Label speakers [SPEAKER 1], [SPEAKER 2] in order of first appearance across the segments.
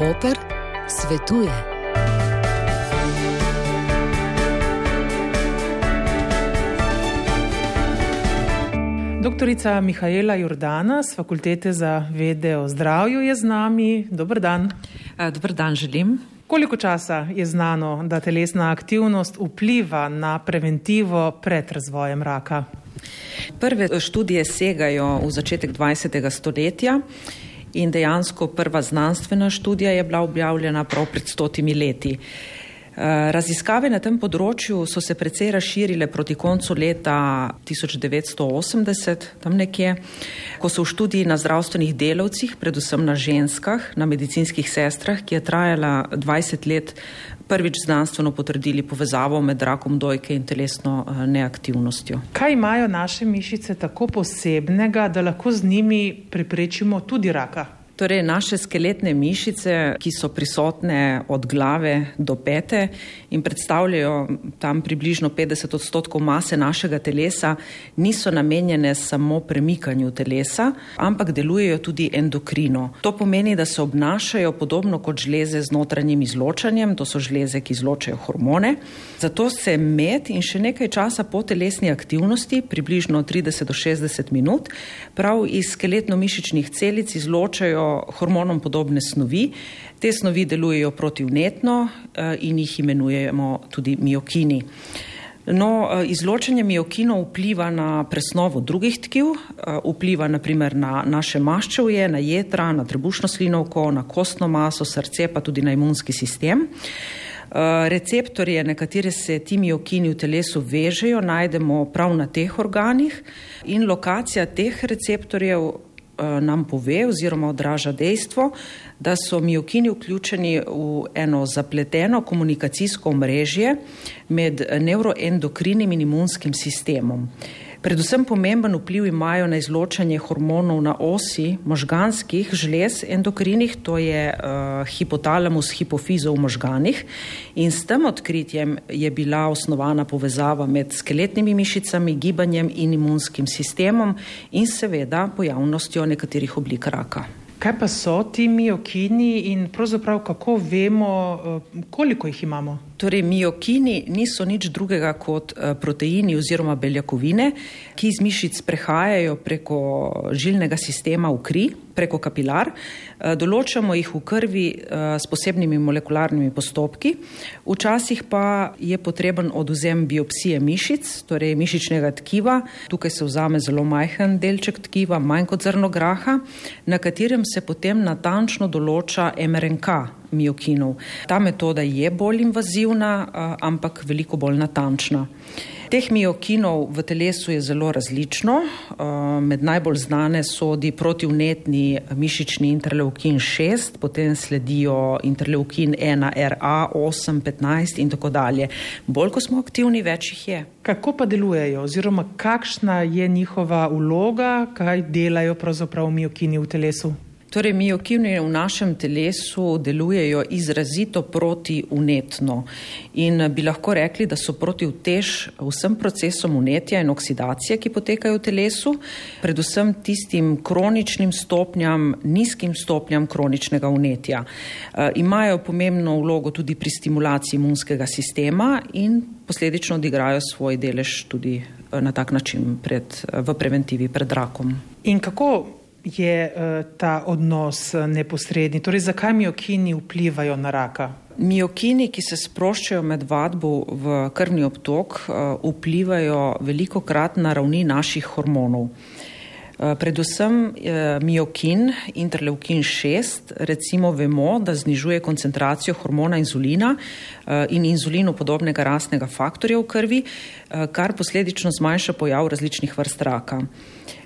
[SPEAKER 1] Koper svetuje.
[SPEAKER 2] Doktorica Mihajla Jordana z Fakultete za vede o zdravju je z nami. Dobr dan.
[SPEAKER 3] Dobr dan želim.
[SPEAKER 2] Koliko časa je znano, da telesna aktivnost vpliva na preventivo pred razvojem raka?
[SPEAKER 3] Prve študije segajo v začetek 20. stoletja in dejansko prva znanstvena študija je bila objavljena prav pred stotimi leti. Raziskave na tem področju so se precej razširile proti koncu leta 1980, tam nekje, ko so v študiji na zdravstvenih delavcih, predvsem na ženskah, na medicinskih sestrah, ki je trajala 20 let, prvič znanstveno potrdili povezavo med rakom dojke in telesno neaktivnostjo.
[SPEAKER 2] Kaj imajo naše mišice tako posebnega, da lahko z njimi preprečimo tudi raka?
[SPEAKER 3] Torej, naše skeletne mišice, ki so prisotne od glave do pete in predstavljajo tam približno 50 odstotkov mase našega telesa, niso namenjene samo premikanju telesa, ampak delujejo tudi endokrino. To pomeni, da se obnašajo podobno kot žleze z notranjim izločanjem, to so žleze, ki izločajo hormone. Zato se med in še nekaj časa po telesni aktivnosti, približno 30 do 60 minut, prav iz skeletno-mišičnih celic izločajo hormonom podobne snovi. Te snovi delujejo protivnetno in jih imenujemo tudi miokini. No, izločanje miokinov vpliva na presnovo drugih tkiv, vpliva naprimer na naše maščevje, na jetra, na trebušno slinovko, na kostno maso, srce, pa tudi na imunski sistem. Receptorje, na katere se ti miokini v telesu vežejo, najdemo prav na teh organih in lokacija teh receptorjev nam pove oziroma odraža dejstvo, da so miokini vključeni v eno zapleteno komunikacijsko omrežje med neuroendokrinim in imunskim sistemom. Predvsem pomemben vpliv imajo na izločanje hormonov na osi možganskih žlez endokrinih, to je uh, hipotalamus hipofizo v možganih in s tem odkritjem je bila osnovana povezava med skeletnimi mišicami, gibanjem in imunskim sistemom in seveda pojavnostjo nekaterih oblik raka.
[SPEAKER 2] Kaj pa so ti miokini in pravzaprav kako vemo, koliko jih imamo?
[SPEAKER 3] Torej, miokini niso nič drugega kot proteini oziroma beljakovine, ki iz mišic prehajajo preko žilnega sistema v kri, preko kapilar. Določamo jih v krvi s posebnimi molekularnimi postopki. Včasih pa je potreben oduzem biopsije mišic, torej mišičnega tkiva. Tukaj se vzame zelo majhen delček tkiva, manj kot zrno graha, na katerem se potem natančno določa MRNK miokinov. Ta metoda je bolj invazivna, ampak veliko bolj natančna. Teh miokinov v telesu je zelo različno. Med najbolj znane sodi protivnetni mišični interleukin 6, potem sledijo interleukin 1, RA, 8, 15 in tako dalje. Bolj, ko smo aktivni, več jih je.
[SPEAKER 2] Kako pa delujejo oziroma kakšna je njihova vloga, kaj delajo pravzaprav miokini v telesu?
[SPEAKER 3] Torej, miokini v našem telesu delujejo izrazito protivnetno in bi lahko rekli, da so protivtež vsem procesom unetja in oksidacije, ki potekajo v telesu, predvsem tistim kroničnim stopnjam, nizkim stopnjam kroničnega unetja. E, imajo pomembno vlogo tudi pri stimulaciji imunskega sistema in posledično odigrajo svoj delež tudi na tak način pred, v preventivi pred rakom.
[SPEAKER 2] In kako je ta odnos neposredni? Torej, zakaj miokini vplivajo na raka?
[SPEAKER 3] Miokini, ki se sproščajo med vadbo v krvni obtok, vplivajo veliko krat na ravni naših hormonov. Predvsem miokin, interleukin 6, recimo vemo, da znižuje koncentracijo hormona inzulina in inzulinu podobnega rastnega faktorja v krvi, kar posledično zmanjša pojav različnih vrst raka.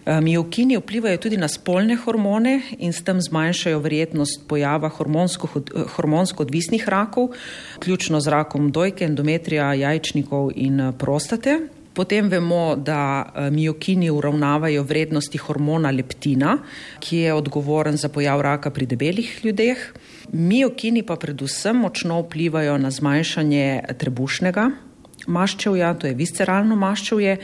[SPEAKER 3] Miokini vplivajo tudi na spolne hormone in s tem zmanjšajo verjetnost pojava hormonsko, hormonsko odvisnih rakov, ključno z rakom dojke, endometrija, jajčnikov in prostate. Potem vemo, da miokini uravnavajo vrednosti hormona leptina, ki je odgovoren za pojav raka pri debelih ljudeh. Miokini pa predvsem močno vplivajo na zmanjšanje trebušnega maščevja, to je visceralno maščevje,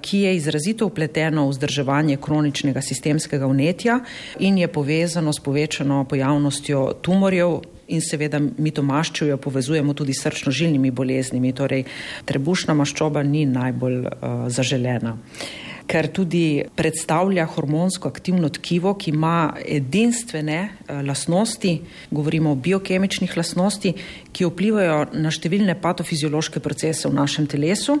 [SPEAKER 3] ki je izrazito upleteno v vzdrževanje kroničnega sistemskega vnetja in je povezano s povečano pojavnostjo tumorjev, in seveda mi to maščojo povezujemo tudi s srčno-žilnimi boleznimi, torej trebušna maščoba ni najbolj uh, zaželena ker tudi predstavlja hormonsko aktivno tkivo, ki ima edinstvene uh, lasnosti, govorimo o biokemičnih lasnosti, ki vplivajo na številne patofiziološke procese v našem telesu.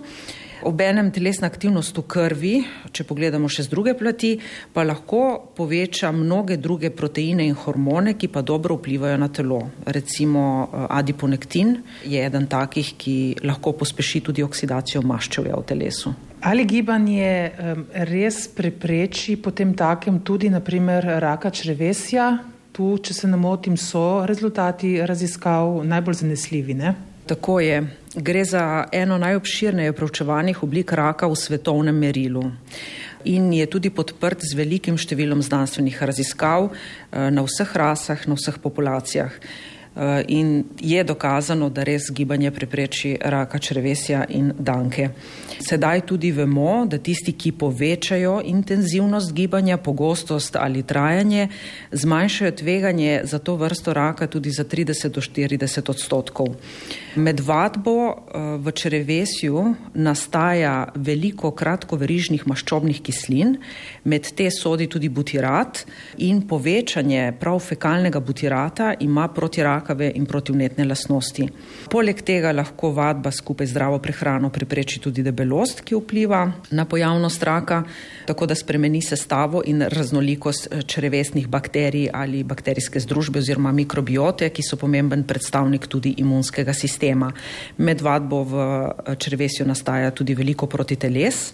[SPEAKER 3] Obenem telesna aktivnost v krvi, če pogledamo še z druge plati, pa lahko poveča mnoge druge proteine in hormone, ki pa dobro vplivajo na telo. Recimo eh, adiponektin je eden takih, ki lahko pospeši tudi oksidacijo maščevja v telesu.
[SPEAKER 2] Ali gibanje res prepreči potem takem tudi naprimer raka črevesja? Tu, če se ne motim, so rezultati raziskav najbolj zanesljivi, ne?
[SPEAKER 3] Tako je. Gre za eno najobširneje proučevanih oblik raka v svetovnem merilu in je tudi podprt z velikim številom znanstvenih raziskav eh, na vseh rasah, na vseh populacijah. Eh, in je dokazano, da res gibanje prepreči raka črevesja in danke. Sedaj tudi vemo, da tisti, ki povečajo intenzivnost gibanja, pogostost ali trajanje, zmanjšajo tveganje za to vrsto raka tudi za 30 do 40 odstotkov. Med vadbo eh, v črevesju nastaja veliko kratkoverižnih maščobnih kislin, med te sodi tudi butirat in povečanje prav fekalnega butirata ima proti rakave in protivnetne lasnosti. Poleg tega lahko vadba skupaj z zdravo prehrano prepreči tudi debelost, ki vpliva na pojavnost raka, tako da spremeni sestavo in raznolikost eh, črevesnih bakterij ali bakterijske združbe oziroma mikrobiote, ki so pomemben predstavnik tudi imunskega sistema. Med vadbo v eh, črevesju nastaja tudi veliko protiteles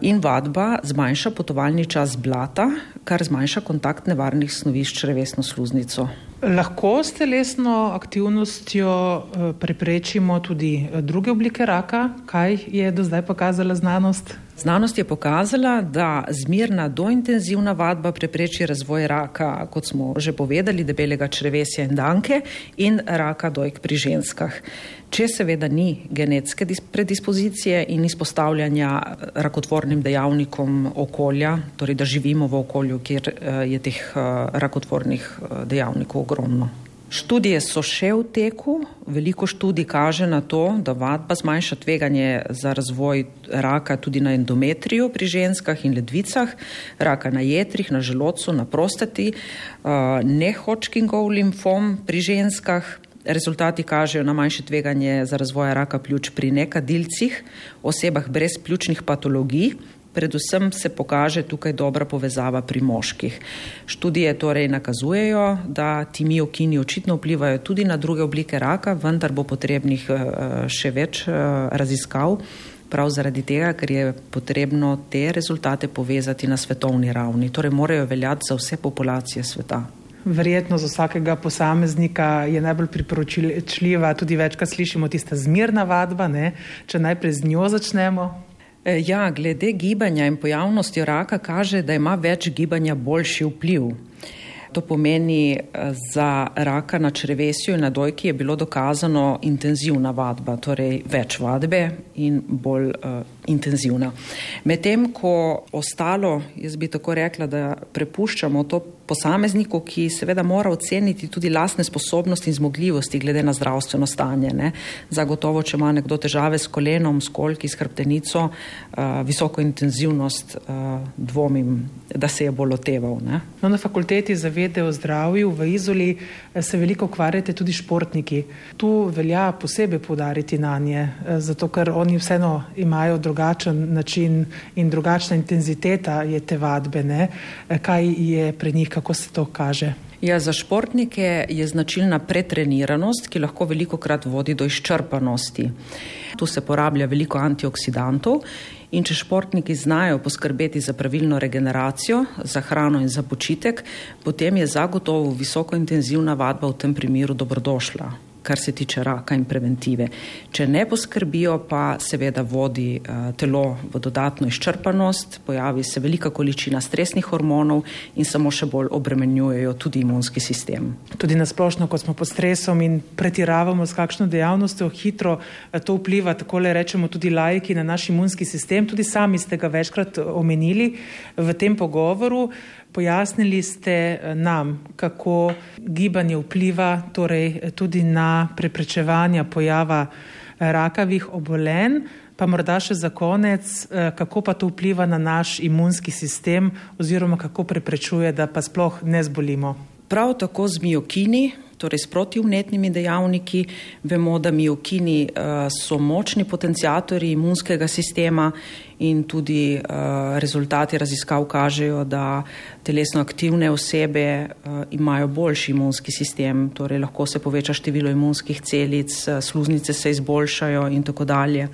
[SPEAKER 3] in vadba zmanjša potovalni čas blata, kar zmanjša kontakt nevarnih snovi s črevesno sluznico.
[SPEAKER 2] Lahko s telesno aktivnostjo eh, preprečimo tudi eh, druge oblike raka. Kaj je do zdaj pokazala znanost?
[SPEAKER 3] Znanost je pokazala, da zmirna dointenzivna vadba prepreči razvoj raka, kot smo že povedali, debelega črevesja in danke in raka dojk pri ženskah. Če seveda ni genetske predispozicije in izpostavljanja rakotvornim dejavnikom okolja, torej da živimo v okolju, kjer eh, je teh rakotvornih dejavnikov ogromno. Študije so še v teku, veliko študij kaže na to, da vadba zmanjša tveganje za razvoj raka tudi na endometriju pri ženskah in ledvicah, raka na jetrih, na želodcu, na prostati, nehočkingov limfom pri ženskah. Rezultati kažejo na manjše tveganje za razvoj raka pljuč pri nekadilcih, osebah brez pljučnih patologij, predvsem se pokaže tukaj dobra povezava pri moških. Študije torej nakazujejo, da ti miokini očitno vplivajo tudi na druge oblike raka, vendar bo potrebnih eh, še več eh, raziskav, prav zaradi tega, ker je potrebno te rezultate povezati na svetovni ravni, torej morajo veljati za vse populacije sveta.
[SPEAKER 2] Verjetno za vsakega posameznika je najbolj priporočljiva, tudi večkrat slišimo tista zmirna vadba, ne? če najprej z njo začnemo.
[SPEAKER 3] E, ja, glede gibanja in pojavnosti raka kaže, da ima več gibanja boljši vpliv. To pomeni, e, za raka na črevesju in na dojki je bilo dokazano intenzivna vadba, torej več vadbe in bolj uh, intenzivna. Medtem ko ostalo, jaz bi tako rekla, da prepuščamo to posamezniku, ki seveda mora oceniti tudi lastne sposobnosti in zmogljivosti glede na zdravstveno stanje. Ne. Zagotovo, če ima nekdo težave s kolenom, s kolki, s hrbtenico, uh, visoko intenzivnost, uh, dvomim, da se je bolj loteval.
[SPEAKER 2] No, na fakulteti za vede o zdravju v Izoli eh, se veliko ukvarjate tudi športniki. Tu velja posebej podariti na nje, zato ker oni vseeno imajo drugačen način in drugačna intenziteta je te vadbe. Ne. Kaj je pri njih? kako se to kaže?
[SPEAKER 3] Ja, za športnike je značilna pretreniranost, ki lahko veliko krat vodi do izčrpanosti. Tu se porablja veliko antioksidantov in če športniki znajo poskrbeti za pravilno regeneracijo, za hrano in za počitek, potem je zagotovo visoko intenzivna vadba v tem primeru dobrodošla kar se tiče raka in preventive. Če ne poskrbijo, pa seveda vodi uh, telo v dodatno izčrpanost, pojavi se velika količina stresnih hormonov in samo še bolj obremenjujejo tudi imunski sistem.
[SPEAKER 2] Tudi nasplošno, ko smo pod stresom in pretiravamo s kakšno dejavnostjo, hitro eh, to vpliva, tako le rečemo, tudi lajki na naš imunski sistem. Tudi sami ste ga večkrat omenili v tem pogovoru. Pojasnili ste nam, kako gibanje vpliva torej tudi na preprečevanje pojava rakavih obolenj. Pa morda še za konec, kako pa to vpliva na naš imunski sistem oziroma kako preprečuje, da pa sploh ne zbolimo.
[SPEAKER 3] Prav tako z miokini, torej s protivnetnimi dejavniki. Vemo, da miokini so močni potencijatori imunskega sistema in tudi uh, rezultati raziskav kažejo, da telesno aktivne osebe uh, imajo boljši imunski sistem, torej lahko se poveča število imunskih celic, uh, sluznice se izboljšajo in tako dalje.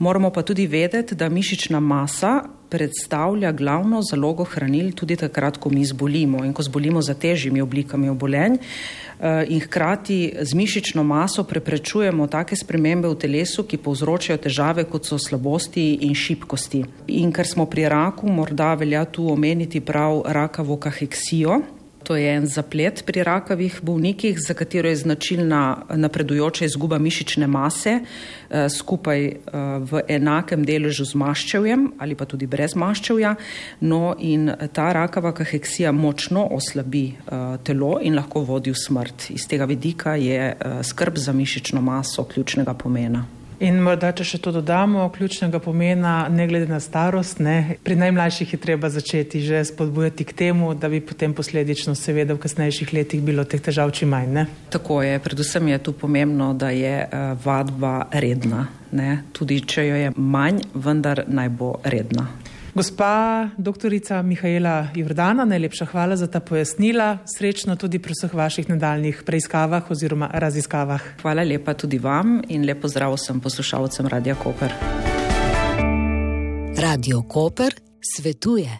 [SPEAKER 3] Moramo pa tudi vedeti, da mišična masa predstavlja glavno zalogo hranil tudi takrat, ko mi zbolimo in ko zbolimo za težjimi oblikami obolenj eh, in hkrati z mišično maso preprečujemo take spremembe v telesu, ki povzročajo težave, kot so slabosti in šibkosti. In ker smo pri raku, morda velja tu omeniti prav rakavo kaheksijo, To je en zaplet pri rakavih bolnikih, za katero je značilna napredujoča izguba mišične mase eh, skupaj eh, v enakem deležu z maščevjem ali pa tudi brez maščevja. No in ta rakava kaheksija močno oslabi eh, telo in lahko vodi v smrt. Iz tega vidika je skrb za mišično maso ključnega pomena.
[SPEAKER 2] In morda, če še to dodamo, ključnega pomena, ne glede na starost, ne, pri najmlajših je treba začeti že spodbujati k temu, da bi potem posledično, seveda, v kasnejših letih bilo teh težav čim manj. Ne?
[SPEAKER 3] Tako je, predvsem je tu pomembno, da je uh, vadba redna. Ne? Tudi če jo je manj, vendar naj bo redna.
[SPEAKER 2] Gospa doktorica Mihajla Jordana, najlepša hvala za ta pojasnila. Srečno tudi pri vseh vaših nadaljnih preiskavah oziroma raziskavah.
[SPEAKER 3] Hvala lepa tudi vam in lepo zdrav vsem poslušalcem Radia Koper.
[SPEAKER 1] Radio Koper svetuje.